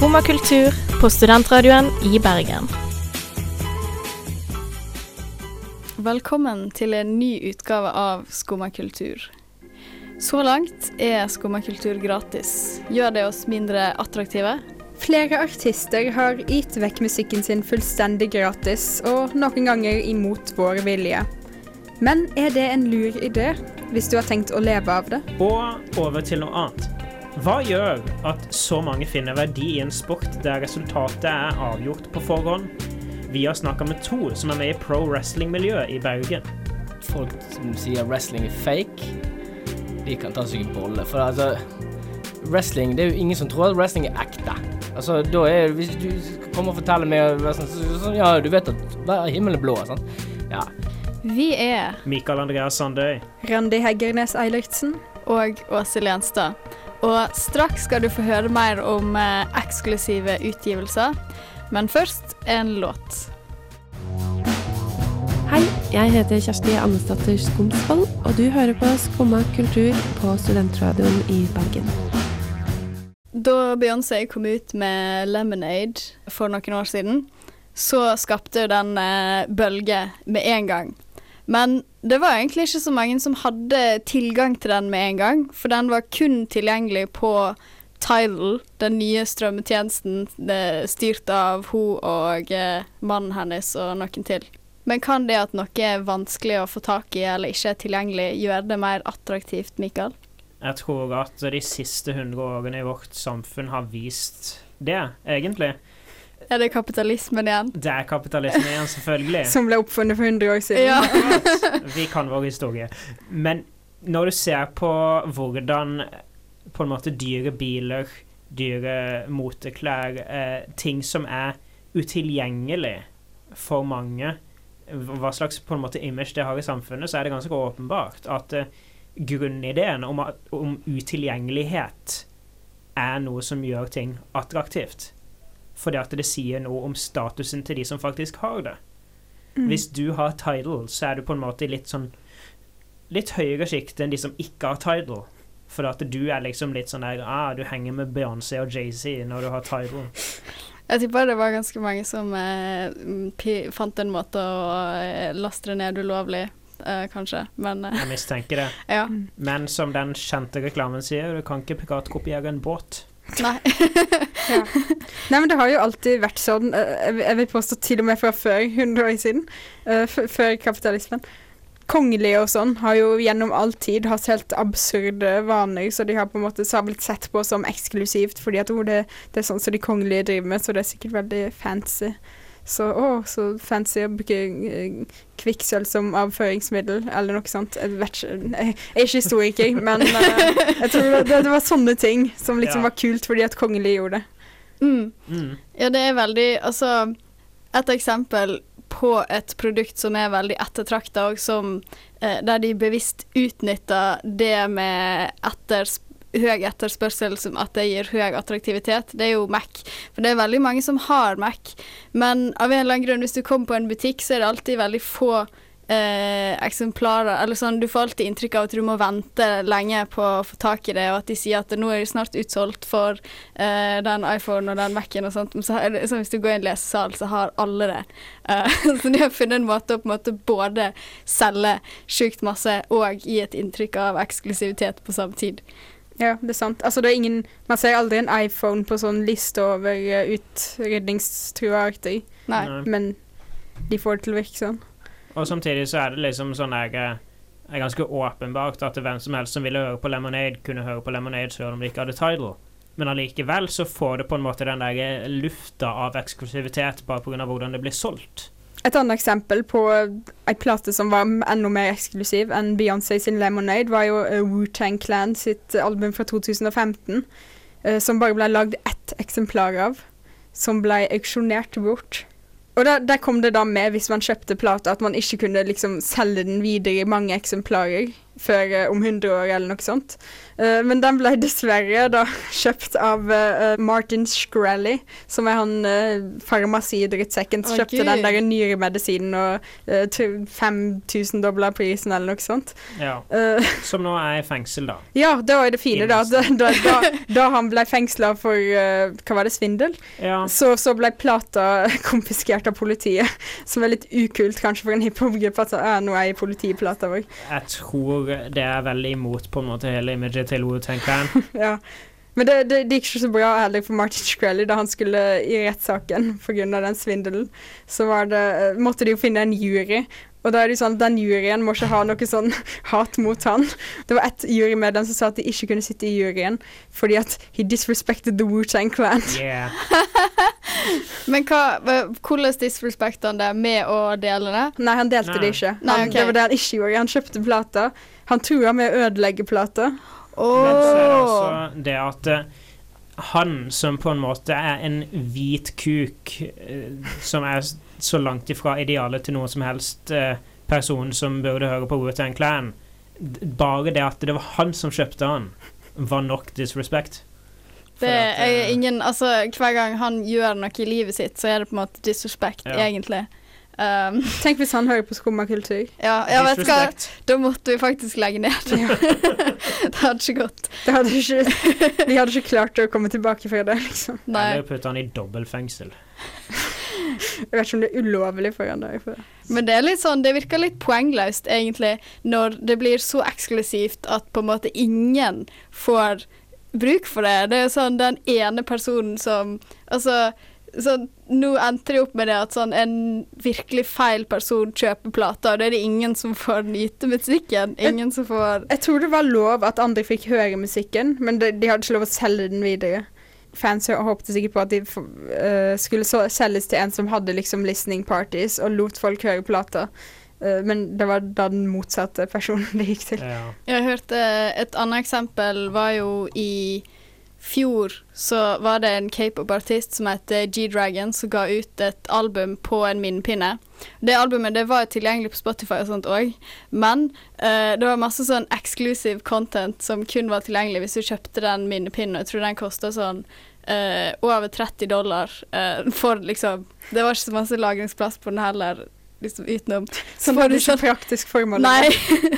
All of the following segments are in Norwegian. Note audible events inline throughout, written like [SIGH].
Skumma kultur på studentradioen i Bergen. Velkommen til en ny utgave av Skumma kultur. Så langt er Skumma kultur gratis. Gjør det oss mindre attraktive? Flere artister har gitt vekk musikken sin fullstendig gratis, og noen ganger imot vår vilje. Men er det en lur idé, hvis du har tenkt å leve av det? Og over til noe annet. Hva gjør at så mange finner verdi i en sport der resultatet er avgjort på forhånd? Vi har snakka med to som er med i pro wrestling-miljøet i Bergen. Folk som sier wrestling er fake, de kan ta seg en bolle. For altså Wrestling Det er jo ingen som tror at wrestling er ekte. Altså, da er Hvis du kommer og forteller meg sånn, Ja, du vet at himmelen himmel er blå, sant? Ja. Vi er Mikael Andreas Sandøy. Randi Heggernes Eilertsen. og Åse Gjenstad. Og straks skal du få høre mer om eh, eksklusive utgivelser. Men først en låt. Hei, jeg heter Kjersti Andesdatter Skomsvold, og du hører på Skumma kultur på Studentradioen i Bergen. Da Beyoncé kom ut med 'Lemonade' for noen år siden, så skapte den eh, bølge med en gang. Men det var egentlig ikke så mange som hadde tilgang til den med en gang, for den var kun tilgjengelig på Tidal, den nye strømmetjenesten eh, styrt av hun og eh, mannen hennes og noen til. Men kan det at noe er vanskelig å få tak i eller ikke er tilgjengelig, gjøre det mer attraktivt, Mikael? Jeg tror at de siste 100 årene i vårt samfunn har vist det, egentlig. Er det kapitalismen igjen? Det er kapitalismen igjen, selvfølgelig. Som ble oppfunnet for 100 år siden. Ja. [LAUGHS] Vi kan vår historie. Men når du ser på hvordan på en måte dyre biler, dyre moteklær, eh, ting som er utilgjengelig for mange, hva slags på en måte image det har i samfunnet, så er det ganske åpenbart at eh, grunnideen om, om utilgjengelighet er noe som gjør ting attraktivt. Fordi at det sier noe om statusen til de som faktisk har det. Mm. Hvis du har title, så er du på en måte i litt sånn Litt høyere sjikt enn de som ikke har title. For at du er liksom litt sånn der ah, Du henger med Beyoncé og Jay-Z når du har title. Jeg tipper det var ganske mange som eh, fant en måte å eh, laste det ned ulovlig, eh, kanskje. Men eh, Jeg mistenker det. [LAUGHS] ja. Men som den kjente reklamen sier, du kan ikke piratkopiere en båt. [LAUGHS] Nei. Ja. Nei, men det har jo alltid vært sånn, eh, jeg vil- påstå til og med fra før [LAUGHS] 100 år siden, eh, før kapitalismen. Kongelige og sånn har jo gjennom all tid hatt helt absurde vaner, så de har på en måte så har blitt sett på som eksklusivt, fordi at oh, det, det er sånn som de kongelige driver med, så det er sikkert veldig fancy. Så å, så fancy å bruke eh, kvikksølv som avføringsmiddel, eller noe sånt. Jeg vet ikke, jeg er ikke historiker, [LAUGHS] men eh, jeg tror det, det var sånne ting som liksom Ja. var kult fordi at kongelige gjorde det. Mm. Mm. Ja, det er veldig Altså, et eksempel på et produkt som er veldig ettertrakta, og som eh, Der de bevisst utnytter det med etters, høy etterspørsel som at det gir høy attraktivitet, det er jo Mac. For det er veldig mange som har Mac, men av en eller annen grunn, hvis du kommer på en butikk, så er det alltid veldig få eh, eksemplarer. Eller sånn, du får alltid inntrykk av at du må vente lenge på å få tak i det, og at de sier at nå er det snart utsolgt for eh, den iPhone og den Mac-en og sånt. Men så det, sånn, hvis du går i en lesesal, så har alle det. Eh, [LAUGHS] så de har funnet en måte å på en måte både selge sjukt masse og gi et inntrykk av eksklusivitet på samme tid. Ja, det er sant. Altså, det er ingen Man ser aldri en iPhone på sånn liste over uh, utrydningstrua arter, Nei. Men de får det til å virke sånn. Og samtidig så er det liksom sånn jeg eh, er ganske åpenbart at hvem som helst som ville høre på Lemonade, kunne høre på Lemonade selv om de ikke hadde Tidal. Men allikevel så får det på en måte den der eh, lufta av eksklusivitet bare pga. hvordan det blir solgt. Et annet eksempel på ei plate som var enda mer eksklusiv enn Beyoncé sin 'Lemonade', var jo uh, Wu-Tang Clan sitt album fra 2015, eh, som bare ble lagd ett eksemplar av, som ble auksjonert bort. Og der, der kom det da med, hvis man kjøpte plata, at man ikke kunne liksom selge den videre i mange eksemplarer før eh, om 100 år eller noe sånt. Eh, men den ble dessverre da [LAUGHS] kjøpt av eh, Martin Shkreli, som er han uh, farmasidrittsekken som kjøpte Gud. den der nyremedisinen og uh, 5000 dobla prisen eller noe sånt. Ja. [LAUGHS] Som nå er i fengsel, da. ja, det var jo det fine, da. Da, da, da, [LAUGHS] han ble fengsla for hva var det, svindel, Ja. så, så ble plata konfiskert av politiet. Som er litt ukult kanskje for en hiphop-gruppe at nå er jeg i politiplata vår. Jeg tror det er veldig imot på en måte hele imaget til Wu-Tang Clan. [LAUGHS] ja. Men det, det, det gikk ikke så bra heller for Martin Shkreli da han skulle i rettssaken pga. den svindelen. Så var det, eh, måtte de jo finne en jury. Og da er det jo sånn at den juryen må ikke ha noe sånn [LAUGHS] hat mot han. Det var ett jurymedlem som sa at de ikke kunne sitte i juryen fordi at he disrespected the Wu-Tang Clan. Yeah. [LAUGHS] Men hva, hva- hvordan disrespekta han det med å dele det? Nei, han delte Nei. det ikke. Han, Nei, okay. Det var det han ikke gjorde. Han kjøpte plata. Han trua med å ødelegge plata. Men så er det altså det at eh, han som på en måte er en hvit kuk, eh, som er så langt ifra idealet til noen som helst eh, person som burde høre på Wu-Tang Clan Bare det at det var han som kjøpte han, var nok disrespect. Det er ingen Altså, hver gang han gjør noe i livet sitt, så er det på en måte disrespect, Ja. egentlig. Um, [LAUGHS] Tenk hvis han hører på Skummakultur. ja, jeg vet hva? Da måtte vi faktisk legge ned. [LAUGHS] det hadde ikke gått. Det hadde ikke, [LAUGHS] vi hadde ikke klart å komme tilbake fra det, liksom. Eller putte han i dobbeltfengsel. Jeg vet ikke om det er ulovlig for han. Der. Men det er litt sånn, det virker litt poengløst, egentlig, når det blir så eksklusivt at på en måte ingen får bruk for det. Det er jo sånn den ene personen som Altså, så nå endte det opp med det at sånn en virkelig feil person kjøper plater, og da er det ingen som får nyte musikken. Ingen som får Jeg tror det var lov at andre fikk høre musikken, men de, de hadde ikke lov å selge den videre. Fans håpte sikkert på at de øh, skulle så selges til en som hadde liksom listening parties, og lot folk høre plata. Eh, men det var da den motsatte personen [LAUGHS] det gikk til. Jeg hørte et annet eksempel var jo i fjor så var det en k-pop-artist som heter G-Dragon, som ga ut et album på en minnepinne. Det albumet det var tilgjengelig på Spotify og sånt òg, men uh, det var masse sånn exclusive content som kun var tilgjengelig hvis du kjøpte den minnepinnen. Jeg tror den kosta sånn uh, over 30 dollar uh, for liksom Det var ikke så masse lagringsplass på den heller, liksom utenom. Som var hadde ikke sånn- praktisk formål. Nei.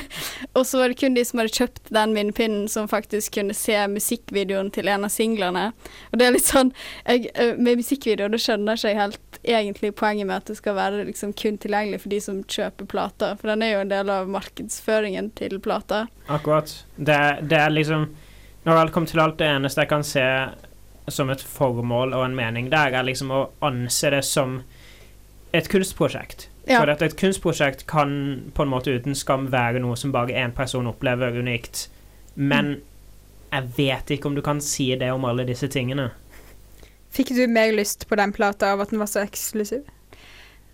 [LAUGHS] og så var det kun de som hadde kjøpt den vindpinnen, som faktisk kunne se musikkvideoen til en av singlene. Og det er litt sånn jeg, Med musikkvideo, da skjønner ikke jeg helt egentlig poenget med at det skal være liksom kun tilgjengelig for de som kjøper plater, for den er jo en del av markedsføringen til plata. Akkurat. Det, det er liksom Når alt kommer til alt, det eneste jeg kan se som et formål og en mening der, er liksom å anse det som et kunstprosjekt. Ja. For at et kunstprosjekt kan på en måte uten skam være noe som bare én person opplever unikt. Men jeg vet ikke om du kan si det om alle disse tingene. Fikk du mer lyst på den plata av at den var så eksklusiv?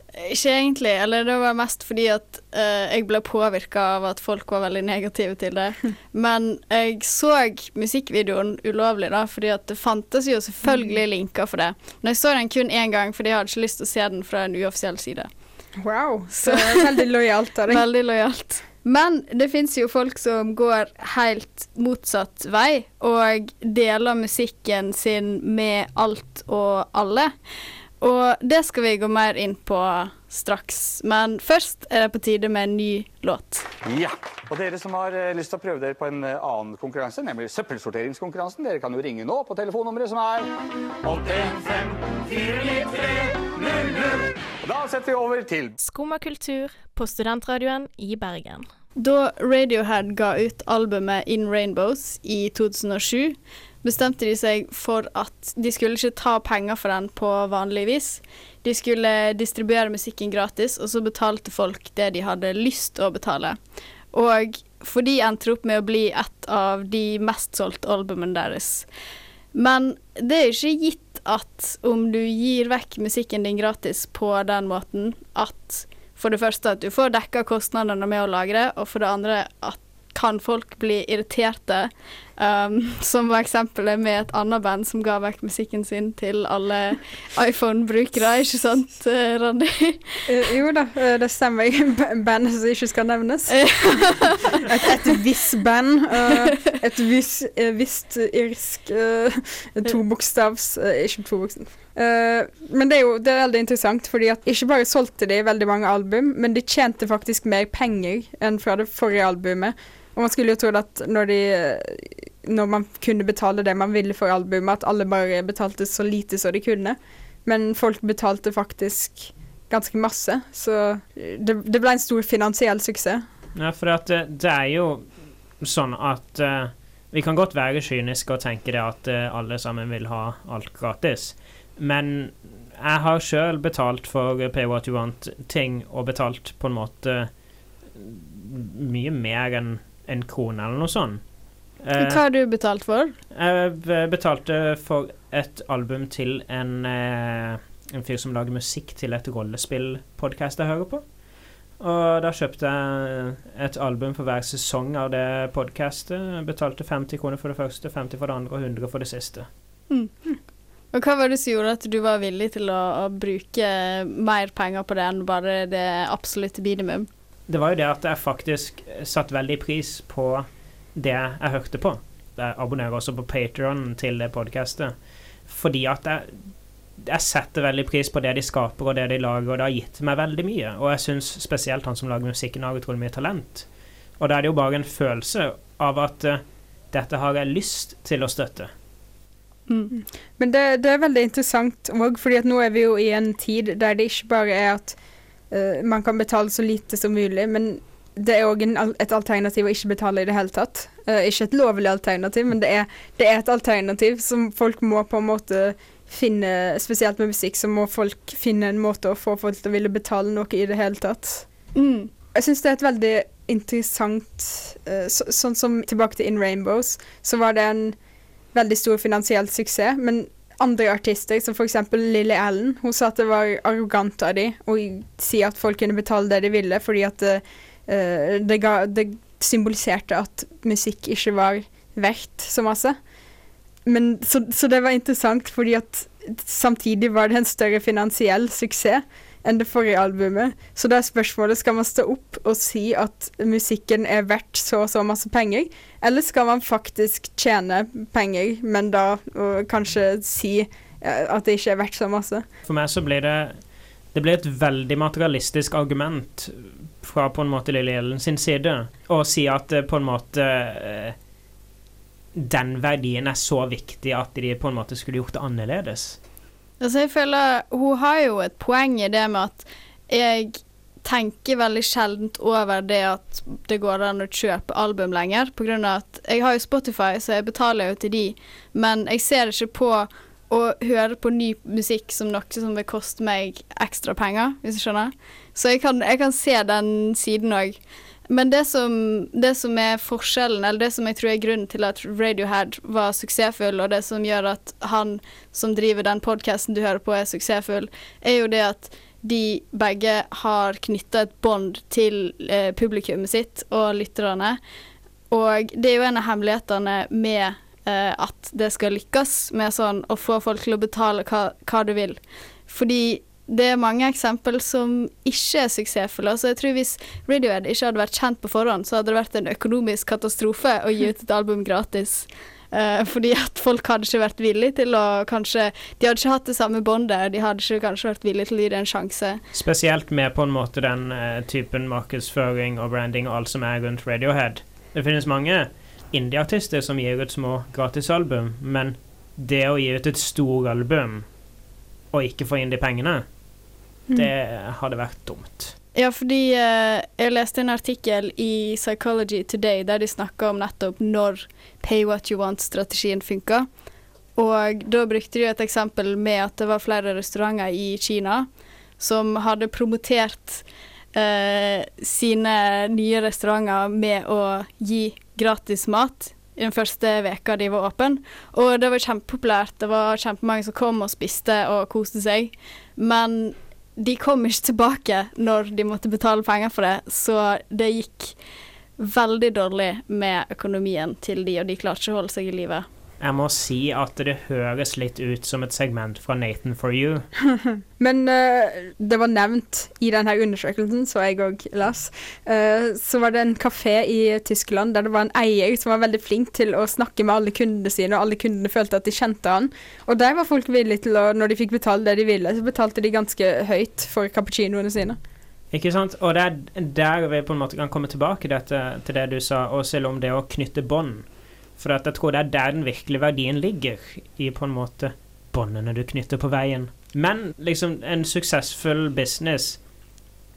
Ikke egentlig, eller det var mest fordi at uh, jeg ble påvirka av at folk var veldig negative til det. [LAUGHS] Men jeg så musikkvideoen ulovlig, da, fordi at det fantes jo selvfølgelig linker for det. Men jeg så den kun én gang, fordi jeg hadde ikke lyst til å se den fra en uoffisiell side. Wow. Så veldig lojalt av deg. [LAUGHS] Veldig lojalt. Men det fins jo folk som går helt motsatt vei, og deler musikken sin med alt og alle. Og det skal vi gå mer inn på straks. Men først er det på tide med en ny låt. Ja, og dere som har eh, lyst til å prøve dere på en eh, annen konkurranse, nemlig søppelsorteringskonkurransen, dere kan jo ringe nå på telefonnummeret som er 815-493-00. Og Da setter vi over til Skumma kultur på studentradioen i Bergen. Da Radiohead ga ut albumet In Rainbows i 2007, bestemte de seg for at de skulle ikke ta penger for den på vanlig vis. De skulle distribuere musikken gratis, og så betalte folk det de hadde lyst til å betale. Og for de endte opp med å bli et av de mest solgte albumene deres. Men det er ikke gitt at om du gir vekk musikken din gratis på den måten at for det første at du får dekka kostnadene med å lagre, og for det andre at kan folk bli irriterte. Um, som var eksempelet med et annet band som ga vekk musikken sin til alle iPhone-brukere, ikke sant, eh, Randi? Eh, jo da, eh, det stemmer. B- Bandet som ikke skal nevnes. [LAUGHS] et, et visst band. et vis- eh, visst irsk tobokstavs Ikke tobokstav. Uh, men det er jo det er veldig interessant, fordi at ikke bare solgte de veldig mange album, men de tjente faktisk mer penger enn fra det forrige albumet. Og man skulle jo tro at når de Når man kunne betale det man ville for albumet, at alle bare betalte så lite som de kunne. Men folk betalte faktisk ganske masse, så det, det ble en stor finansiell suksess. Ja, for at eh, det er jo sånn at uh, vi kan godt være kyniske og tenke det at uh, alle sammen vil ha alt gratis. Men jeg har sjøl betalt for Pay What You Want-ting, og betalt på en måte mye mer enn en krone eller noe sånt. Eh, Hva har du betalt for? jeg betalte for et album til en, eh, en fyr som lager musikk til et rollespillpodkast jeg hører på. Og da kjøpte jeg et album for hver sesong av det podkastet. Betalte 50 kroner for det første, 50 for det andre og 100 for det siste. Mm. Og hva var det som gjorde at du var villig til å, å bruke mer penger på det enn bare det absolutte minimum? Det var jo det at jeg faktisk satte veldig pris på det jeg hørte på. Jeg abonnerer også på Patreon til det podkastet. Fordi at jeg, jeg setter veldig pris på det de skaper og det de lager, og det har gitt meg veldig mye. Og jeg syns spesielt han som lager musikken, har utrolig mye talent. Og da er det jo bare en følelse av at uh, dette har jeg lyst til å støtte. Mm. Men det, det er veldig interessant òg, fordi nå er vi jo i en tid der det ikke bare er at uh, man kan betale så lite som mulig, men det er òg et alternativ å ikke betale i det hele tatt. Uh, ikke et lovlig alternativ, men det er, det er et alternativ som folk må på en måte finne Spesielt med musikk, så må folk finne en måte å få folk til å ville betale noe i det hele tatt. Mm. Jeg syns det er et veldig interessant uh, så, Sånn som tilbake til In Rainbows, så var det en veldig stor finansiell suksess, men andre artister, som f.eks. Lily Allen, hun sa at det var arrogant av dem å si at folk kunne betale det de ville, fordi at eh, det, ga, det symboliserte at musikk ikke var verdt så masse. Men, så, så det var interessant, fordi at samtidig var det en større finansiell suksess enn det forrige albumet. Så da er spørsmålet skal man stå opp og si at musikken er verdt så og så masse penger, eller skal man faktisk tjene penger, men da kanskje si eh, at det ikke er verdt så masse? For meg så blir det Det blir et veldig materialistisk argument fra på en måte Lille Ellen sin side og si at eh, på en måte eh, den verdien er så viktig at de på en måte skulle gjort det annerledes. Altså, jeg føler Hun har jo et poeng i det med at jeg tenker veldig sjeldent over det at det går an å kjøpe album lenger, av at jeg har jo Spotify, så jeg betaler jo til de, men jeg ser ikke på å høre på ny musikk som noe som vil koste meg ekstra penger, hvis du skjønner. Så jeg kan, jeg kan se den siden òg. Men det som, det som er forskjellen, eller det som jeg tror er grunnen til at Radiohead var suksessfull, og det som gjør at han som driver den podkasten du hører på, er suksessfull, er jo det at de begge har knytta et bånd til eh, publikummet sitt og lytterne. Og det er jo en av hemmelighetene med at det skal lykkes med sånn å få folk til å betale hva, hva du vil. Fordi det er mange eksempel som ikke er suksessfulle. Altså jeg tror Hvis Radiohead ikke hadde vært kjent på forhånd, så hadde det vært en økonomisk katastrofe å gi ut et album gratis. Eh, fordi at folk hadde ikke vært villige til å kanskje De hadde ikke hatt det samme båndet, de hadde ikke kanskje vært villige til å gi det en sjanse. Spesielt med på en måte den eh, typen markedsføring og branding og alt som er rundt Radiohead. Det finnes mange indie-artister som gir ut små gratisalbum, men det å gi ut et storalbum og ikke få inn de pengene, det hadde vært dumt. Ja, fordi eh, jeg leste en artikkel i Psychology Today der de snakka om nettopp når pay what you want-strategien funka. Og da brukte de et eksempel med at det var flere restauranter i Kina som hadde promotert eh, sine nye restauranter med å gi gratis mat i den første veka de var åpne. Og det var kjempepopulært. Det var kjempemange som kom og spiste og koste seg. Men de kom ikke tilbake når de måtte betale penger for det, så det gikk veldig dårlig med økonomien til de, og de klarte ikke å holde seg i live. Jeg må si at det høres litt ut som et segment fra Nathan for you. [LAUGHS] Men uh, det var nevnt i denne undersøkelsen, så jeg òg las, uh, så var det en kafé i Tyskland der det var en eier som var veldig flink til å snakke med alle kundene sine, og alle kundene følte at de kjente han. Og der var folk villige til å, når de fikk betale det de ville, så betalte de ganske høyt for cappuccinoene sine. Ikke sant? Og det er der vi på en måte kan komme tilbake dette, til det du sa, og selv om det å knytte bånd. For at jeg tror det er der den virkelige verdien ligger, i på en måte båndene du knytter på veien. Men liksom, en suksessfull business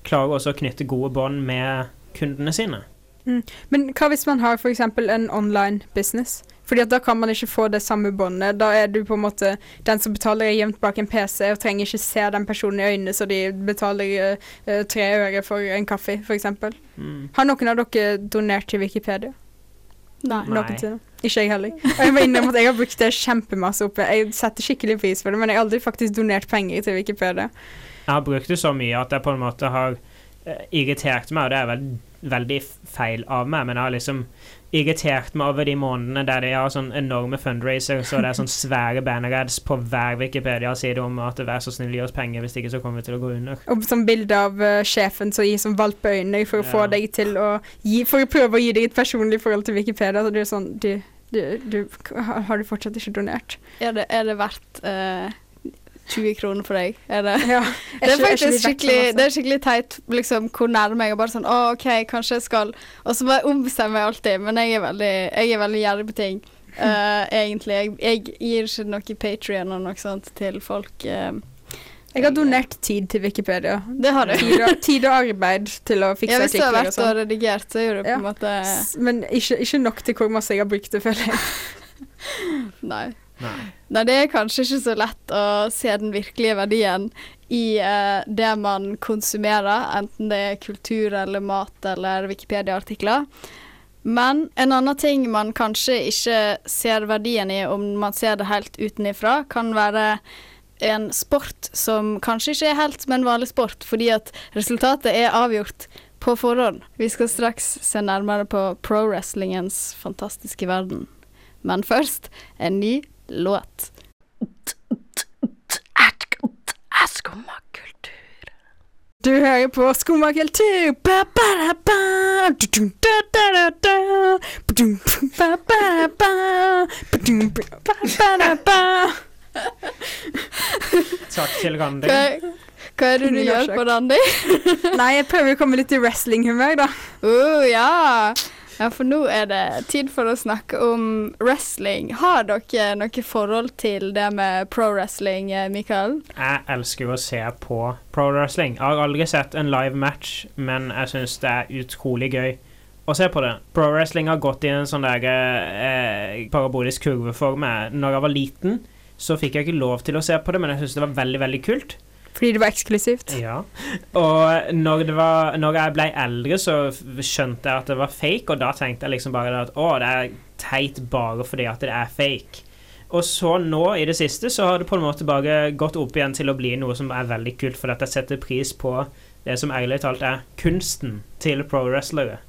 klarer også å knytte gode bånd med kundene sine. Mm. Men hva hvis man har f.eks. en online business? Fordi at da kan man ikke få det samme båndet. Da er du på en måte den som betaler er gjemt bak en PC og trenger ikke se den personen i øynene så de betaler uh, tre øre for en kaffe, f.eks. Mm. Har noen av dere donert til Wikipedia? Nei. Noensinne. Ikke jeg heller. Og jeg må innrømme at jeg har brukt det kjempemasse oppe. Jeg setter skikkelig pris på det, men jeg har aldri faktisk donert penger til Wikipedia. Jeg har brukt det så mye at jeg på en måte har eh, irritert meg, og det er vel veldig feil av meg, men jeg har liksom irritert meg over de månedene der de har sånn enorme fundraiser, så det er sånn svære bannerads på hver Wikipedia-side om at vær så snill, gi oss penger, hvis ikke så kommer vi til å gå under. Og sånn bilde av uh, sjefen som gir sånn valpeøyne for å få deg til å gi For å prøve å gi deg et personlig forhold til Wikipedia. Så det er sånn du, du, du, har du fortsatt ikke donert? Er det, er det verdt uh, 20 kroner for deg? Er det? Ja. Er det er faktisk litt skikkelig, det, er skikkelig teit liksom, hvor nærme jeg er. Bare sånn Å, OK, kanskje jeg skal Og så bare ombestemmer jeg alltid. Men jeg er veldig, jeg er veldig gjerrig på ting. Uh, [LAUGHS] egentlig. Jeg, jeg gir ikke noe Patrion og noe sånt til folk. eh. Jeg har donert tid til Wikipedia. Det har du. Tid og, tid og arbeid til å fikse artikler. Ja, hvis du har og vært og sånn. redigert, så er det på Ja. en måte Men ikke, ikke nok til hvor masse jeg har brukt det, føler jeg. [LAUGHS] Nei. Nei. Nei, det er kanskje ikke så lett å se den virkelige verdien i uh, det man konsumerer, enten det er kultur eller mat eller Wikipedia-artikler. Men en annen ting man kanskje ikke ser verdien i om man ser det helt utenifra, kan være en sport som kanskje ikke er helt som en vanlig sport, fordi at resultatet er avgjort på forhånd. Vi skal straks se nærmere på pro-wrestlingens fantastiske verden. Men først en ny låt. Du hører på Skumma kultur. Ba, [LAUGHS] Takk til Randi. Hva, hva er det du gjør på, Randi? [LAUGHS] Nei, jeg prøver å komme litt i wrestlinghumør, da. Uh, ja. ja, for nå er det tid for å snakke om wrestling. Har dere noe forhold til det med pro-wrestling, eh, Mikael? Jeg elsker å se på pro-wrestling. Jeg har aldri sett en live match, men jeg syns det er utrolig gøy å se på det. Pro-wrestling har gått i en sånn der eh, parabolisk kurve for meg. Når jeg var liten, så fikk jeg ikke lov til å se på det, men jeg syntes det var veldig, veldig kult. Fordi det var eksklusivt. Ja. Og når, det var, når jeg ble eldre, så skjønte jeg at det var fake, og da tenkte jeg liksom bare at å, det er teit bare fordi at det er fake. Og så nå i det siste så har det på en måte bare gått opp igjen til å bli noe som er veldig kult, fordi at jeg setter pris på det som ærlig talt er kunsten til pro-wrestlere.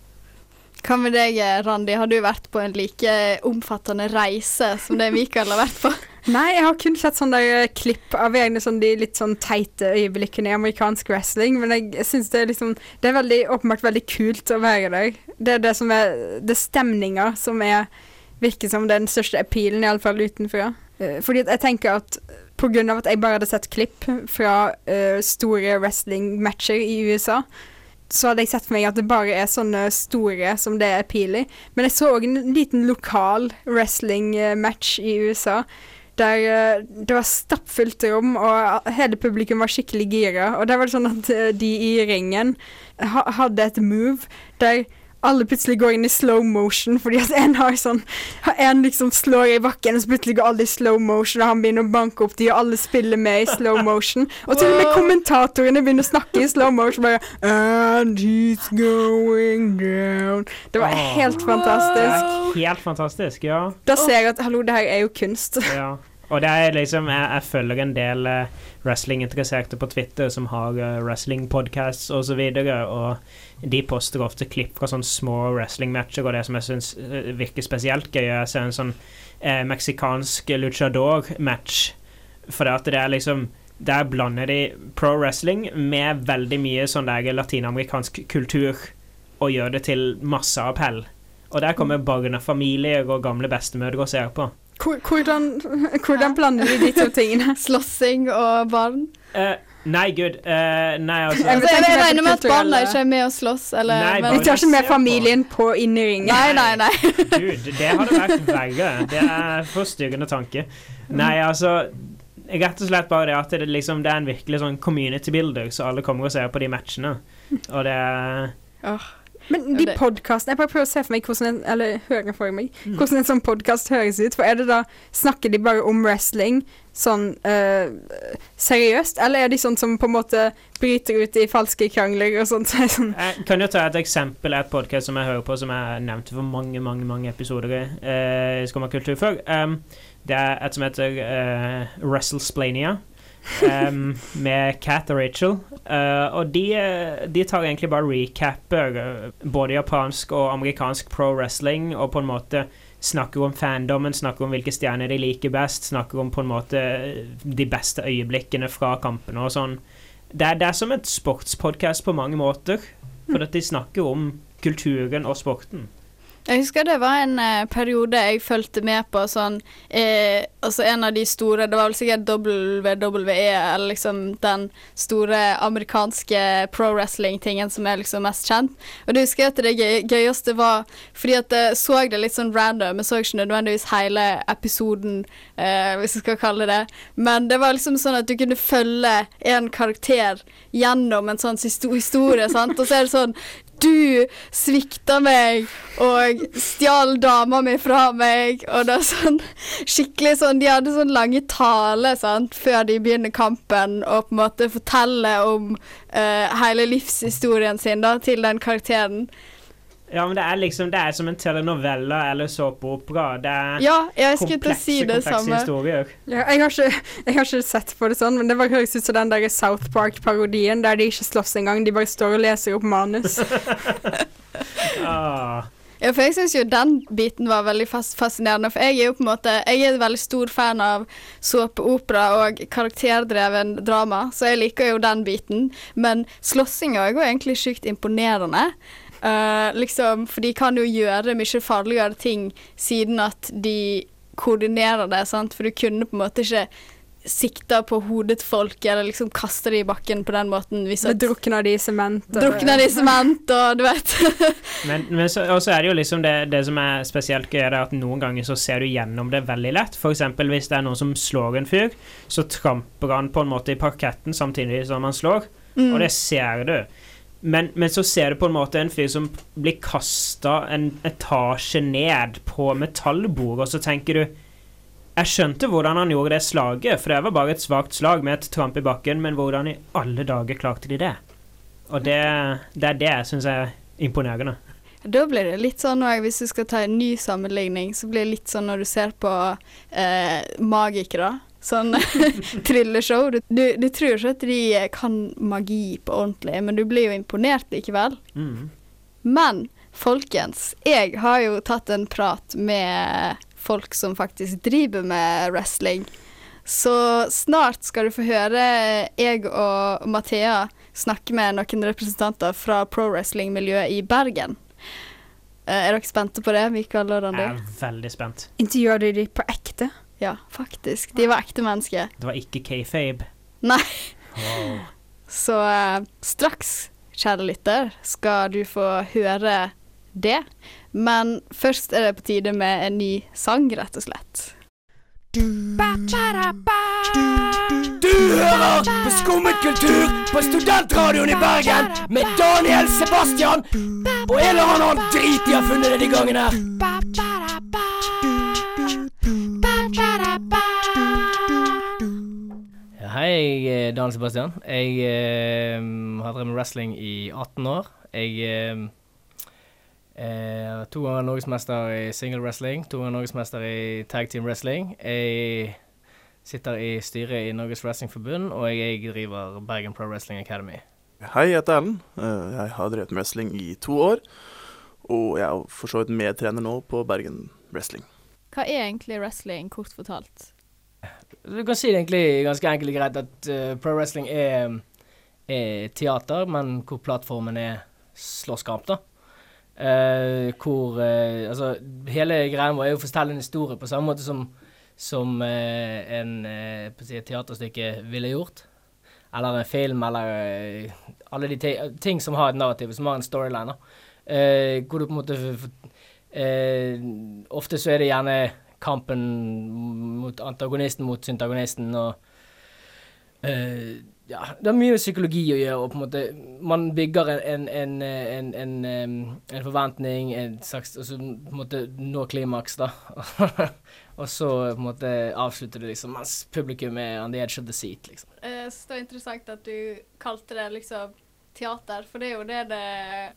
Hva med deg, Randi? Har du vært på en like omfattende reise som det Mikael har vært på? Nei, jeg har kun sett sånne der eh, klipp av egne sånn, de litt sånn teite øyeblikkene i amerikansk wrestling, men jeg, jeg syns det er liksom Det er veldig, åpenbart veldig kult å være der. Det er det som er Det er stemninga som er virker som den største appealen, iallfall utenfra. Eh, fordi jeg tenker at av at jeg bare hadde sett klipp fra uh, store wrestling-matcher i USA, så hadde jeg sett for meg at det bare er sånne store som det er appeal i. Men jeg så òg en liten lokal wrestling-match i USA. Der eh, det var stappfullt rom, og hele publikum var skikkelig gira. Og det var sånn at eh, de i ringen hadde et move der alle plutselig går inn i slow motion fordi at en har sånn En liksom slår i bakken, og så plutselig går alle i slow motion, og han begynner å banke opp de, og alle spiller med i slow motion. Og til og med kommentatorene begynner å snakke i slow motion. Bare And he's going down. Det var helt fantastisk. Helt fantastisk, ja. Da ser jeg at hallo, det her er jo kunst. ja. Og det er liksom Jeg, jeg følger en del uh, wrestlinginteresserte på Twitter som har uh, wrestlingpodcasts osv., og, så og de poster ofte klipp fra sånne små wrestlingmatcher, og det som jeg syns uh, virker spesielt gøy, er å se en sånn uh, meksikansk luchador-match, for det at det er liksom der blander de pro wrestling med veldig mye sånn der latinamerikansk kultur og gjør det til masse appell. Og der kommer barnefamilier og gamle bestemødre og ser på. Hvor- Hvordan, hvordan blander de de to tingene? [LAUGHS] Slåssing og barn? Uh, nei, gud. Uh, nei, altså Jeg, jeg, jeg regner med at barna ikke er med og slåss, eller Nei, men- De tar ikke med familien på inn i ringen. Nei, nei, nei. [LAUGHS] Gud, det hadde vært verre. Det er forstyrrende tanke. Nei, altså Rett og slett bare det at det, liksom, det er en virkelig sånn community builder, så alle kommer og ser på de matchene. Og det er Men de podkastene Jeg bare prøver å se for meg hvordan en Eller høre for meg Mm. hvordan en sånn podkast høres ut. For er det da Snakker de bare om wrestling sånn eh, seriøst, eller er de sånn som på en måte bryter ut i falske krangler og sånt? [LAUGHS] Sånn, Jeg kan jo ta et eksempel et podkast som jeg hører på, som jeg nevnte for mange mange, mange episoder i uh, Skumma kultur før. Um, det er et som heter uh, Wrestlesplania. Um, med Cat og Rachel. Uh, og de, de tar egentlig bare recapper eh, både japansk og amerikansk pro wrestling, og på en måte snakker om fandomen, snakker om hvilke stjerner de liker best, snakker om på en måte eh, de beste øyeblikkene fra kampene og sånn. Det er, det er som et sportspodkast på mange måter, for at de snakker om kulturen og sporten. Jeg husker det var en eh, periode jeg fulgte med på sånn eh, Altså en av de store Det var vel sikkert WWE, eller liksom den store amerikanske pro wrestling-tingen som er liksom mest kjent. Og det husker jeg at det gøy, gøyeste var Fordi at jeg så det litt sånn random, jeg så ikke nødvendigvis hele episoden, eh, hvis jeg skal kalle det. Men det var liksom sånn at du kunne følge en karakter gjennom en sånn histo- historie, sant. Og så er det sånn du svikta meg og stjal dama mi fra meg. Og det er sånn skikkelig sånn De hadde sånn lange taler sant, før de begynner kampen, og på en måte forteller om uh, hele livshistorien sin da, til den karakteren. Ja, men det er liksom Det er som en telenovella eller såpeopera. Det er Ja, jeg skulle komplekse, si det komplekse samme. historier. ja, jeg, har ikke, jeg har ikke sett på det sånn, men det bare høres ut som den der South Park-parodien der de ikke slåss engang, de bare står og leser opp manus. [LAUGHS] Ah. Ja, for jeg syns jo den biten var veldig fas fascinerende. For jeg er jo på en måte Jeg er en veldig stor fan av såpeopera og karakterdreven drama, så jeg liker jo den biten. Men slåssinga er jo egentlig sjukt imponerende. Eh, liksom, for de kan jo gjøre mye farligere ting siden at de koordinerer det, sant. For du kunne på en måte ikke sikta på hodet til folk, eller liksom kaste de i bakken på den måten. Hvis at drukna de i sement. Drukna det i sement, og du vet. [LAUGHS] Men, men så, er det jo liksom det, det som er spesielt gøy, er at noen ganger så ser du gjennom det veldig lett. Eksempel hvis det er noen som slår en fyr, så tramper han på en måte i parketten samtidig som han slår, Mm. og det ser du. Men, men så ser du på en måte en fyr som blir kasta en etasje ned på metallbord, og så tenker du Jeg skjønte hvordan han gjorde det slaget, for det var bare et svakt slag med et tramp i bakken, men hvordan i alle dager klarte de det? Og det, det er det jeg syns er imponerende. Da blir det litt sånn òg, hvis du skal ta en ny sammenligning, så blir det litt sånn når du ser på eh, magikere. Sånn [LAUGHS] trylleshow. Du, du, du tror ikke at de kan magi på ordentlig, men du blir jo imponert likevel. Mm. Men folkens, jeg har jo tatt en prat med folk som faktisk driver med wrestling. Så snart skal du få høre jeg og Mathea snakke med noen representanter fra pro wrestling-miljøet i Bergen. Eh, er dere spente på det, Mikael og Randi? Jeg er veldig spent. Intervjuer du de på ekte? Ja, faktisk. De var ekte mennesker. Det var ikke kayfabe. Nei. Wow. Så eh, straks, kjære lytter, skal du få høre det. Men først er det på tide med en ny sang, rett og slett. Du hører på Skummet kultur på Studentradioen i Bergen med Daniel Sebastian og en eller annen drit de har funnet denne gangen her. Jeg er Daniel Sebastian. Jeg eh, har drevet med wrestling i 18 år. Jeg eh, Eh, to ganger norgesmester i single wrestling, to ganger norgesmester i tag team wrestling. Jeg sitter i styret i Norges Wrestlingforbund, og jeg driver Bergen Pro Wrestling Academy. Hei, jeg heter Erlend. Eh, Jeg har drevet med wrestling i to år. Og jeg er for så vidt medtrener nå på Bergen Wrestling. Hva er egentlig wrestling, kort fortalt? Du kan si det egentlig ganske enkelt og greit at uh, pro wrestling er, er teater, men hvor plattformen er slåsskamp, da. Uh, hvor uh, Altså, hele greia vår er jo å fortelle en historie på samme måte som, som en si, et teaterstykke ville gjort. Eller en film, eller alle de ti- ting som har et narrativ, som har en storyline. da. Eh, hvor du på en måte Ofte så er det gjerne kampen mot antagonisten mot syntagonisten og uh, Ja, det har mye psykologi å gjøre, og på en måte Man bygger en, en, en, en, en, en forventning, en slags Og så på en måte nå klimaks, da. [LAUGHS] og så på en måte avslutter det liksom mens publikum er on the edge of the seat, liksom. Jeg synes det var interessant at du kalte det liksom teater, for det er jo det det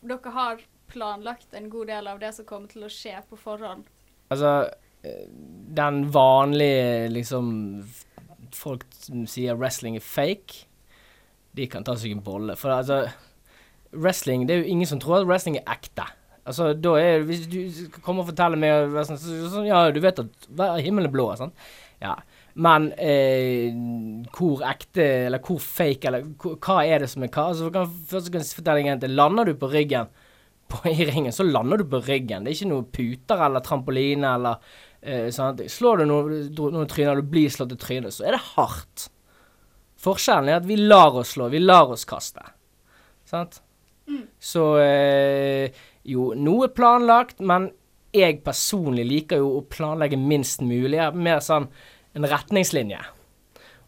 Dere har planlagt en god del av det som kommer til å skje på forhånd. Altså, eh, den vanlige liksom Folk som sier wrestling er fake, de kan ta seg en bolle. For altså, wrestling Det er jo ingen som tror at wrestling er ekte. Altså, da er Hvis du kommer og forteller meg sånn, så, så, Ja, du vet at himmelen er blå, sånn. Ja. Men eh, hvor ekte, eller hvor fake, eller hva er det som er hva? Altså, kan, først kan jeg fortelle deg en ting. Lander du på ryggen på, i ringen, så lander du på ryggen. Det er ikke noe puter eller trampoline eller eh. Slår du noen, noen tryner, du blir slått i trynet, så er det hardt. Forskjellen er at vi lar oss slå, vi lar oss kaste. Sant? Så eh, jo, noe planlagt, men jeg personlig liker jo å planlegge minst mulig. Jeg mer sånn en retningslinje.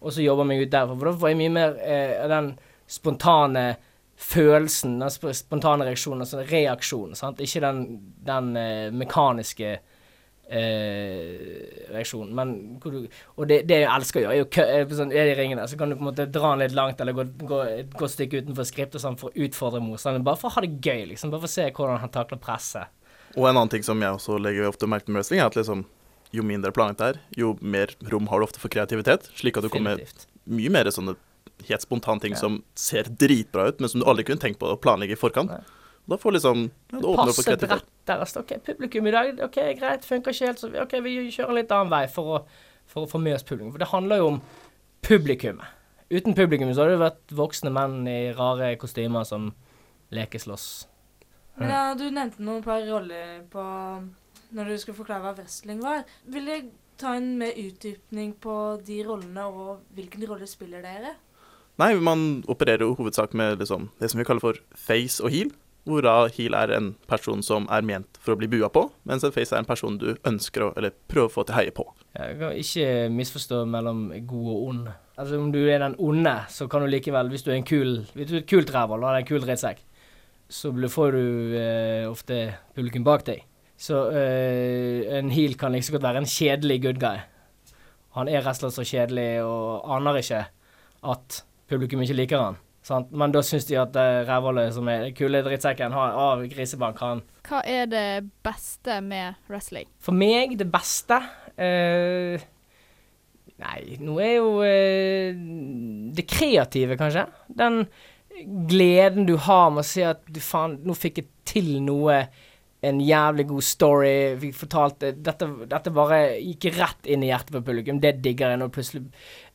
Og så jobber jeg meg ut derfra. For da får jeg mye mer eh, den spontane følelsen, den spontane reaksjonen, altså reaksjonen. Sant? Ikke den, den eh, mekaniske eh, reaksjonen. Men du, og det, det jeg elsker å gjøre, er jo kø, er sånn, er de ringene, så kan du på en måte dra den litt langt, eller gå, gå et godt stykke utenfor skript og sånn, for å utfordre motstanderen. Bare for å ha det gøy, liksom. Bare for å se hvordan han takler presset. Og en annen ting som jeg også legger ofte merke til med wrestling, er at liksom, jo mindre planlagt det er, jo mer rom har du ofte for kreativitet. Slik at du kommer mye mer sånne helt spontane ting Ja. som ser dritbra ut, men som du aldri kunne tenkt på å planlegge i forkant. Da får liksom Det åpner opp for Passe kreativitet. bredt der. Altså, ok, publikum i dag, ok, greit, funker ikke helt, så vi- ok, vi kjører en litt annen vei for å, for å få med oss publikum. For det handler jo om publikummet. Uten publikum så hadde det vært voksne menn i rare kostymer som lekeslåss. Men ja, du nevnte noen par roller på når du skulle forklare hva wrestling var. Vil jeg ta en mer utdypning på de rollene, og hvilken rolle spiller dere? Nei, man opererer jo hovedsak med liksom, det som vi kaller for face og heel. Hvor da heel er en person som er ment for å bli bua på, mens en face er en person du ønsker å, eller prøver å få til heie på. Jeg kan ikke misforstå mellom god og ond. Altså Om du er den onde, så kan du likevel, hvis du er en kul Hvis du er et kult rævhold og har en kul drittsekk, så får du eh, ofte publikum bak deg. Så eh, en heal kan like liksom godt være en kjedelig good guy. Han er rett og slett så kjedelig og aner ikke at publikum ikke liker han. Sant? Men da syns de at uh, som er kule drittsekken, har av grisebank, han Hva er det beste med wrestling? For meg, det beste eh, Nei, nå er jo eh, det kreative, kanskje. Den gleden du har med å se at du faen, nå fikk jeg til noe. En jævlig god story. Vi fortalte Dette, dette bare gikk rett inn i hjertet på publikum. Det digger jeg når plutselig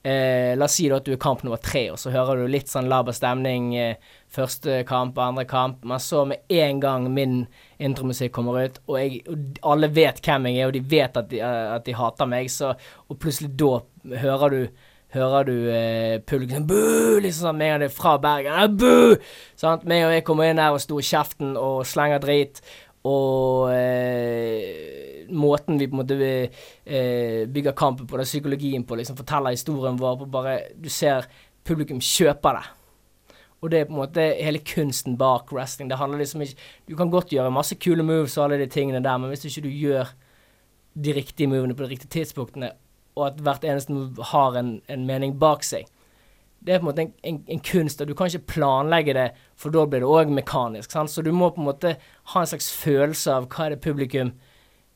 eh, La oss si da at du er kamp nummer tre, og så hører du litt sånn laber stemning. Eh, første kamp, andre kamp. Men så med en gang min intromusikk kommer ut, og, jeg, og alle vet hvem jeg er, og de vet at de, eh, at de hater meg, så Og plutselig da hører du Hører du eh, publikum Bu! Liksom sånn med en gang det er fra Bergen. Sånn Bu! Sant? Meg og jeg kommer inn der og sto i kjeften og slenger drit. Og eh, måten vi på en måte eh, bygger kampen på, den psykologien på, liksom forteller historien vår på bare Du ser publikum kjøper det. Og det er på en måte hele kunsten bak wrestling. Det handler liksom ikke Du kan godt gjøre masse kule moves og alle de tingene der, men hvis ikke du gjør de riktige movene på de riktige tidspunktene, og at hvert eneste move har en, en mening bak seg, det er på en måte en, en, en kunst, og du kan ikke planlegge det, for da blir det òg mekanisk. Sant? Så du må på en måte ha en slags følelse av hva er det publikum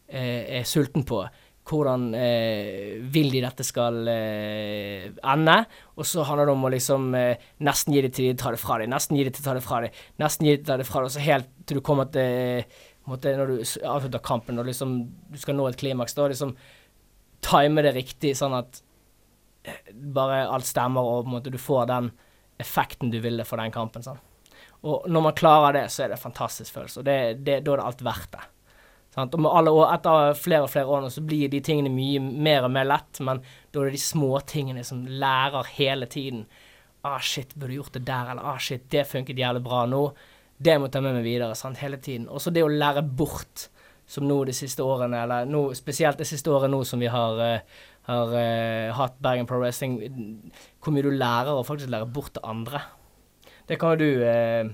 eh, er sulten på. Hvordan eh, vil de dette skal eh, ende? Og så handler det om å liksom eh, nesten gi det til de tar det fra deg, nesten gi det til de tar det fra deg, nesten gi det til de tar det fra deg, og så helt til du kommer til en måte, Når du avslutter kampen og liksom du skal nå et klimaks, da liksom time det riktig, sånn at eh, bare alt stemmer, og på en måte du får den effekten du ville for den kampen. Sånn. Og når man klarer det, så er det en fantastisk følelse, og det, det, da er det alt verdt det. Og år, etter flere og flere år nå, så blir de tingene mye mer og mer lett, men da er det de små tingene som lærer hele tiden. Ah, shit, burde gjort det der, eller ah, shit, det funket jævlig bra nå. Det må jeg ta med meg videre, sant, hele tiden. Og så det å lære bort, som nå de siste årene, eller nå, spesielt det siste året nå som vi har, eh, har eh, hatt Bergen Pro Wrestling, hvor mye du lærer å faktisk lære bort til andre. Det kan jo du eh,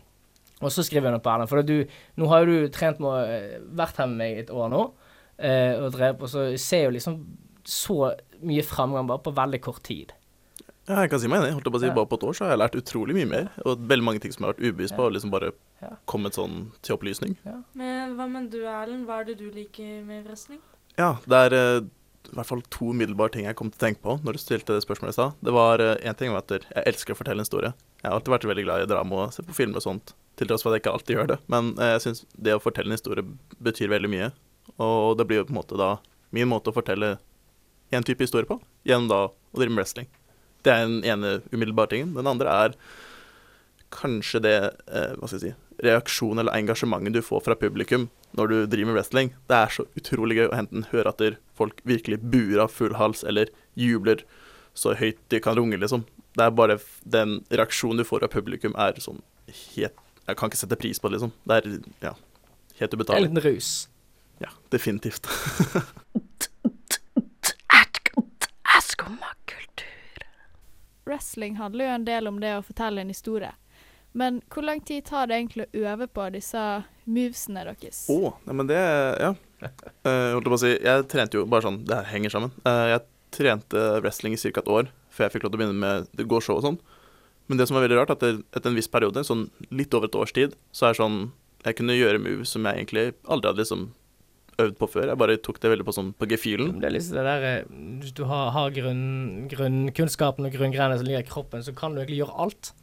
også skrive under på, Erlend. For du, nå har jo du trent med, eh, vært her med meg et år nå, eh, og drev, på, så ser jo liksom så mye framgang bare på veldig kort tid. Ja, jeg kan si meg enig. Holdt jeg på å si, Ja. Bare på et år så har jeg lært utrolig mye mer. Og veldig mange ting som jeg har vært ubevisst på, og liksom bare kommet sånn til opplysning. Men hva med du, Erlend? Hva er det du liker med wrestling? Ja, det er eh, i hvert fall to umiddelbare ting jeg kom til å tenke på når du stilte det spørsmålet i stad. Det var én ting var at jeg elsker å fortelle en historie. Jeg har alltid vært veldig glad i drama og se på filmer og sånt, til tross for at jeg ikke alltid gjør det. Men eh, jeg syns det å fortelle en historie betyr veldig mye. Og det blir jo på en måte da min måte å fortelle en type historie på, gjennom da å drive med wrestling. Det er den ene umiddelbare tingen. Den andre er kanskje det eh, Hva skal jeg si reaksjon eller engasjementet du får fra publikum når du driver med wrestling. Det er så utrolig gøy å enten høre at folk virkelig buer av full hals eller jubler så høyt de kan runge, liksom. Det er bare den reaksjonen du får av publikum, er sånn helt Jeg kan ikke sette pris på det, liksom. Det er ja, helt ubetalelig. en liten rus. Ja, definitivt. [LAUGHS] Wrestling handler jo en del om det å fortelle en historie. Men hvor lang tid tar det egentlig å øve på disse movesene deres? Å, ja, men det Ja. Uh, [LAUGHS] holdt jeg på å si, jeg trente jo bare sånn Det her henger sammen. Uh, jeg trente wrestling i ca. et år før jeg fikk lov til å begynne med det går show og sånn. Men det som var veldig rart, at etter, etter en viss periode, sånn litt over et års tid, så er det sånn Jeg kunne gjøre moves som jeg egentlig aldri hadde liksom øvd på før. Jeg bare tok det veldig på sånn på gefühlen. Det er liksom det der eh, du har, har grunn, grunnkunnskapen og grunngreiene som ligger i kroppen, så kan du egentlig gjøre alt.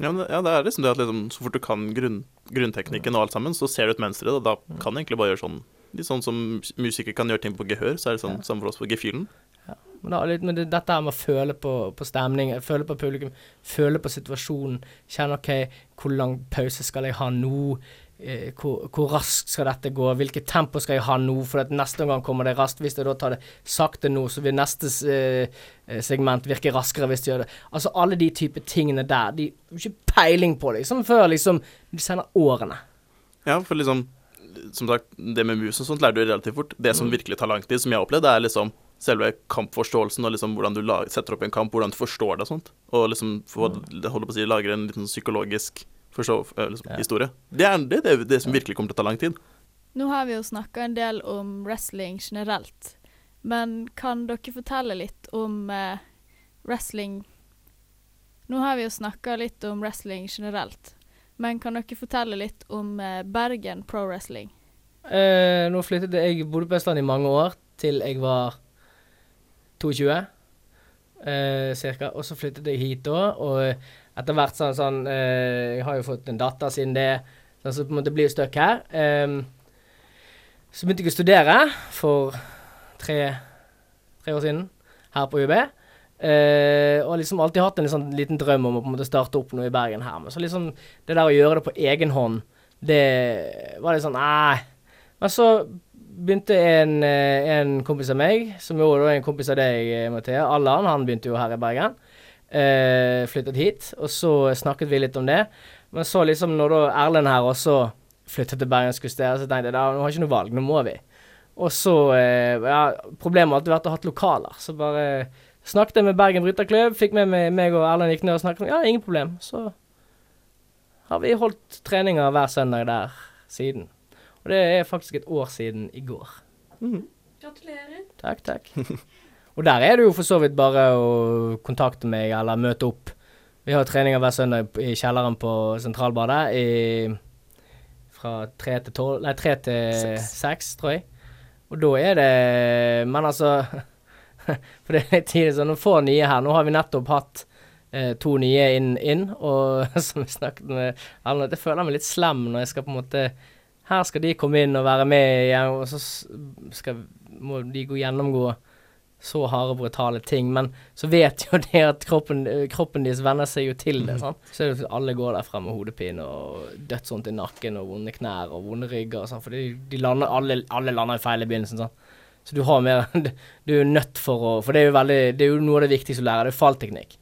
Ja, men, det- ja, det er liksom det at liksom, så fort du kan grunn, grunnteknikken og alt sammen, så ser du et mønster i det, da kan du egentlig bare gjøre sånn Litt sånn som musikere kan gjøre ting på gehør, så er det sånn samme for oss på gefühlen. Men, da, litt, men det, dette her med å føle på, på stemning, føle på publikum, føle på situasjonen, kjenne OK, hvor lang pause skal jeg ha nå? Eh, hvor, hvor raskt skal dette gå? Hvilket tempo skal jeg ha nå? For neste gang kommer det raskt. Hvis jeg da tar det sakte nå, så vil neste eh, eh, segment virke raskere hvis de gjør det. Altså alle de type tingene der. De har ikke peiling på det, liksom før liksom de sender årene. Ja, for liksom Som sagt, det med mus og sånt lærer du relativt fort. Det som Mm. virkelig tar lang tid, som jeg har opplevd, er liksom selve kampforståelsen og liksom hvordan du lager, setter opp en kamp, hvordan du forstår det og sånt. Og liksom for, Mm. holder på å si, lager en liten psykologisk forstå, eh, liksom, historie. Det er det, det, det som virkelig kommer til å ta lang tid. Nå har vi jo snakka en del om wrestling generelt, men kan dere fortelle litt om eh, wrestling Nå har vi jo snakka litt om wrestling generelt, men kan dere fortelle litt om eh, Bergen Pro Wrestling? Eh, nå flyttet jeg Jeg bodde på Østlandet i mange år, til jeg var 22, eh, cirka. Og så flyttet jeg hit da, og etter hvert sånn sånn eh, Jeg har jo fått en datter siden det, sånn, så på en måte blir jo stuck her. Um, så begynte jeg å studere for tre, tre år siden her på UiB. Uh, og liksom alltid hatt en sånn liten drøm om å på en måte starte opp noe i Bergen her. Men så liksom det der å gjøre det på egen hånd, det var litt sånn Nei. Men så begynte en, eh, en kompis av meg, som jo er en kompis av deg, eh, Mathea, Allan, han begynte jo her i Bergen. Eh, flyttet hit, og så snakket vi litt om det. Men så liksom når da Erlend her også flyttet til Bergen skulle så tenkte jeg da, nå har jeg ikke noe valg, nå må vi. Og så eh, Ja, problemet har alltid vært å ha lokaler, så bare snakket jeg med Bergen Bryterklubb, fikk med meg, meg og Erlend gikk ned og snakket Ja, ingen problem. Så har vi holdt treninger hver søndag der siden. Og det er faktisk et år siden i går. Gratulerer. Takk, takk. [LAUGHS] Og der er det jo for så vidt bare å kontakte meg eller møte opp Vi har treninger hver søndag i kjelleren på Sentralbadet i, fra tre til tolv Nei, tre til seks, tror jeg. Og da er det Men altså [LAUGHS] For det er litt tidlig, så nå får nye her. Nå har vi nettopp hatt eh, to nye inn, inn, og [LAUGHS] som vi snakket med Erlend jeg føler meg litt slem når jeg skal på en måte Her skal de komme inn og være med og så skal, må de gå gjennomgå så harde, brutale ting. Men så vet jo [LAUGHS] det at kroppen, eh, kroppen deres venner seg jo til det. Sånn. Så alle går derfra med hodepine og dødsvondt i nakken og vonde knær og vonde rygger og sånn, for de, de lander, alle, alle lander feil i begynnelsen. sånn. Så du har mer [LAUGHS] Du er jo nødt for å For det er jo veldig Det er jo noe av det viktigste å lære, det er fallteknikk.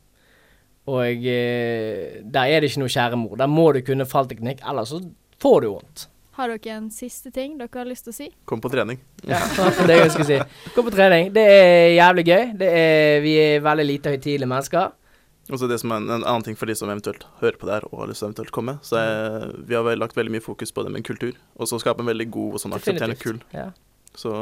Og eh, der er det ikke noe kjære mor. Der må du kunne fallteknikk, ellers så får du vondt. Har dere en siste ting dere har lyst til å si? Kom på trening. Ja, [LAUGHS] det er det jeg skulle si. Kom på trening. Det er jævlig gøy. Det er, vi er veldig lite høytidelige mennesker. Og så det som er en, en annen ting for de som eventuelt hører på det her og har lyst til eventuelt komme, så er, vi har vel lagt veldig mye fokus på det med kultur, og så skape en veldig god og sånn aksepterende kull. Ja. Så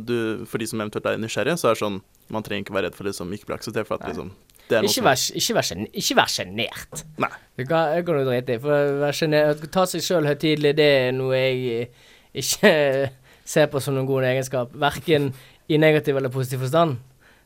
du, for de som eventuelt er nysgjerrige, så er det sånn Man trenger ikke være redd for det som ikke blir akseptert, for at liksom er noe Ikke vær, ikke vær, ikke vær sjenert. Nei. Du kan, det kan du drite i. For sjenert, ta seg sjøl høytidelig, det er noe jeg eh, ikke [LAUGHS] ser på som noen god egenskap. Verken i negativ eller positiv forstand.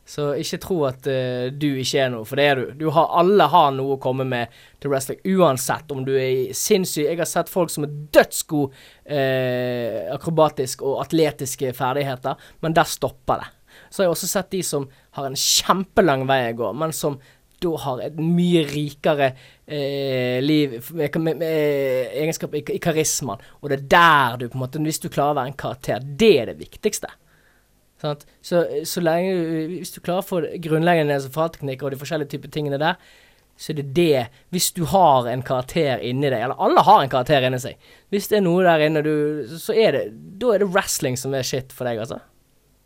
Så ikke tro at uh, du ikke er noe, for det er du. du har, alle har noe å komme med til wrestling, uansett om du er sinnssyk. Jeg har sett folk som er dødsgode uh, akrobatisk og atletiske ferdigheter, men der stopper det. Så har jeg også sett de som har en kjempelang vei å gå, men som da har et mye rikere eh, liv med, med, med egenskap i, i karismaen. Og det er der du på en måte Hvis du klarer å være en karakter, det er det viktigste. Sant? Så, så lenge du- Hvis du klarer å få grunnleggende fallteknikker og de forskjellige typer tingene der, så er det det Hvis du har en karakter inni deg, eller alle har en karakter inni seg Hvis det er noe der inne, du, så er det Da er det wrestling som er shit for deg, altså.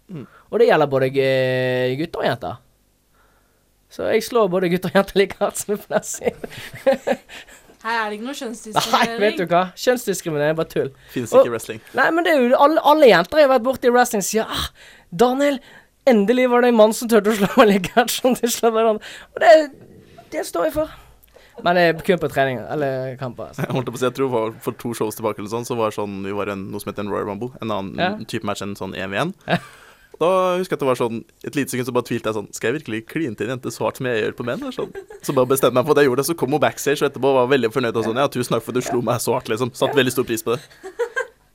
Mm. Og det gjelder både eh, gutter og jenter. Så jeg slår både gutter og jenter like hardt som jeg pleier å si. [LAUGHS] Her er det ikke noe kjønnsdiskriminering. Nei, vet du hva? Kjønnsdiskriminering er bare tull. Finnes ikke i wrestling. Nei, men det er jo alle, alle jenter jeg har vært borti i wrestling, sier ah, Daniel, endelig var det en mann som turte å slå meg like hardt som de slår hverandre. Og det, det står jeg for. Men det er kun på trening eller kamper. Altså. [LAUGHS] Jeg holdt på å si, jeg tror det var for to shows tilbake eller sånn, så var det sånn, vi var en, noe som heter en Royal Rumble, en annen Ja. type match enn sånn 1v1. Da husker jeg at det var sånn, et lite sekund så bare tvilte jeg sånn, skal jeg virkelig kline til en jente så hardt som jeg gjør på menn? Sånn. Så bare bestemte meg for at jeg gjorde det, så kom hun backstage og etterpå var veldig fornøyd og sånn, ja, tusen takk for at du slo meg så hardt, liksom. Satt veldig stor pris på det.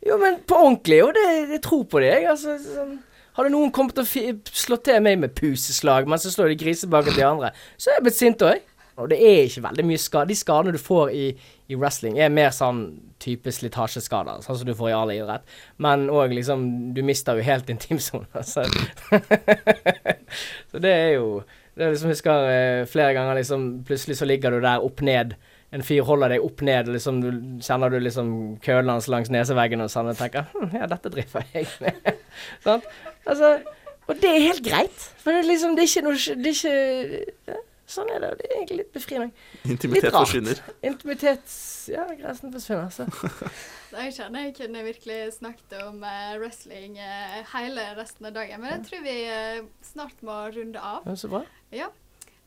Jo, men på ordentlig, og det, jeg tror på det, jeg. Altså, sånn. Hadde noen kommet og slått til meg med puseslag, men så slår de grisebaken til de andre, så er jeg blitt sint òg. Og det er ikke veldig mye skade. De skadene du får i, i wrestling, er mer sånn type slitasjeskader, sånn som du får i all idrett. Men òg liksom Du mister jo helt intimsonen. [LAUGHS] Altså. så det er jo Det er liksom, jeg husker eh, flere ganger liksom Plutselig så ligger du der opp ned. En fyr holder deg opp ned, liksom, du, kjenner du liksom kølen hans langs neseveggen og sånn, og tenker hm, ja, dette driver jeg med. [LAUGHS] sånn? Altså, og det er helt greit. For det er liksom, det er ikke noe Det er ikke Sånn er det. Det er egentlig litt befriende. Intimitet Litt rart. forsvinner. Intimitet Ja, grensen forsvinner, [LAUGHS] så. Jeg kjenner jeg kunne virkelig snakket om eh, wrestling eh, hele resten av dagen, men jeg tror vi eh, snart må runde av. Ja, så bra. Ja.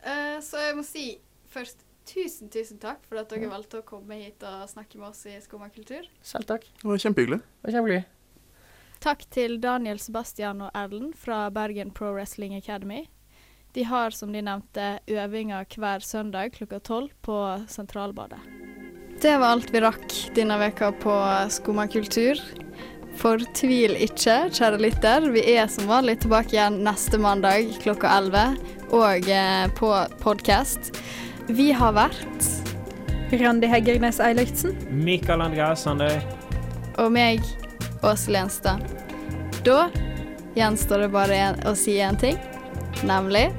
Eh, så jeg må si først tusen, tusen takk for at dere valgte å komme hit og snakke med oss i Skumma kultur. Selv takk. Det var kjempehyggelig. Det var kjempehyggelig. Takk til Daniel, Sebastian og Erlend fra Bergen Pro Wrestling Academy. De har, som de nevnte, øvinger hver søndag klokka tolv på Sentralbadet. Det var alt vi rakk denne veka på Skumma kultur. Fortvil ikke, kjære lytter. Vi er som vanlig tilbake igjen neste mandag klokka 11, og eh, på podkast. Vi har vært Randi Heggernes Eilertsen. Mikael André Sandøy. Og meg, Åse Lenstad. Da gjenstår det bare å si én ting, nemlig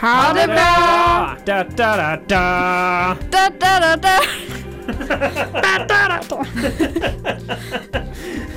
Ha det bra! Da, da, da, da. Da, da, da, da. [LAUGHS] da, da, da. [LAUGHS]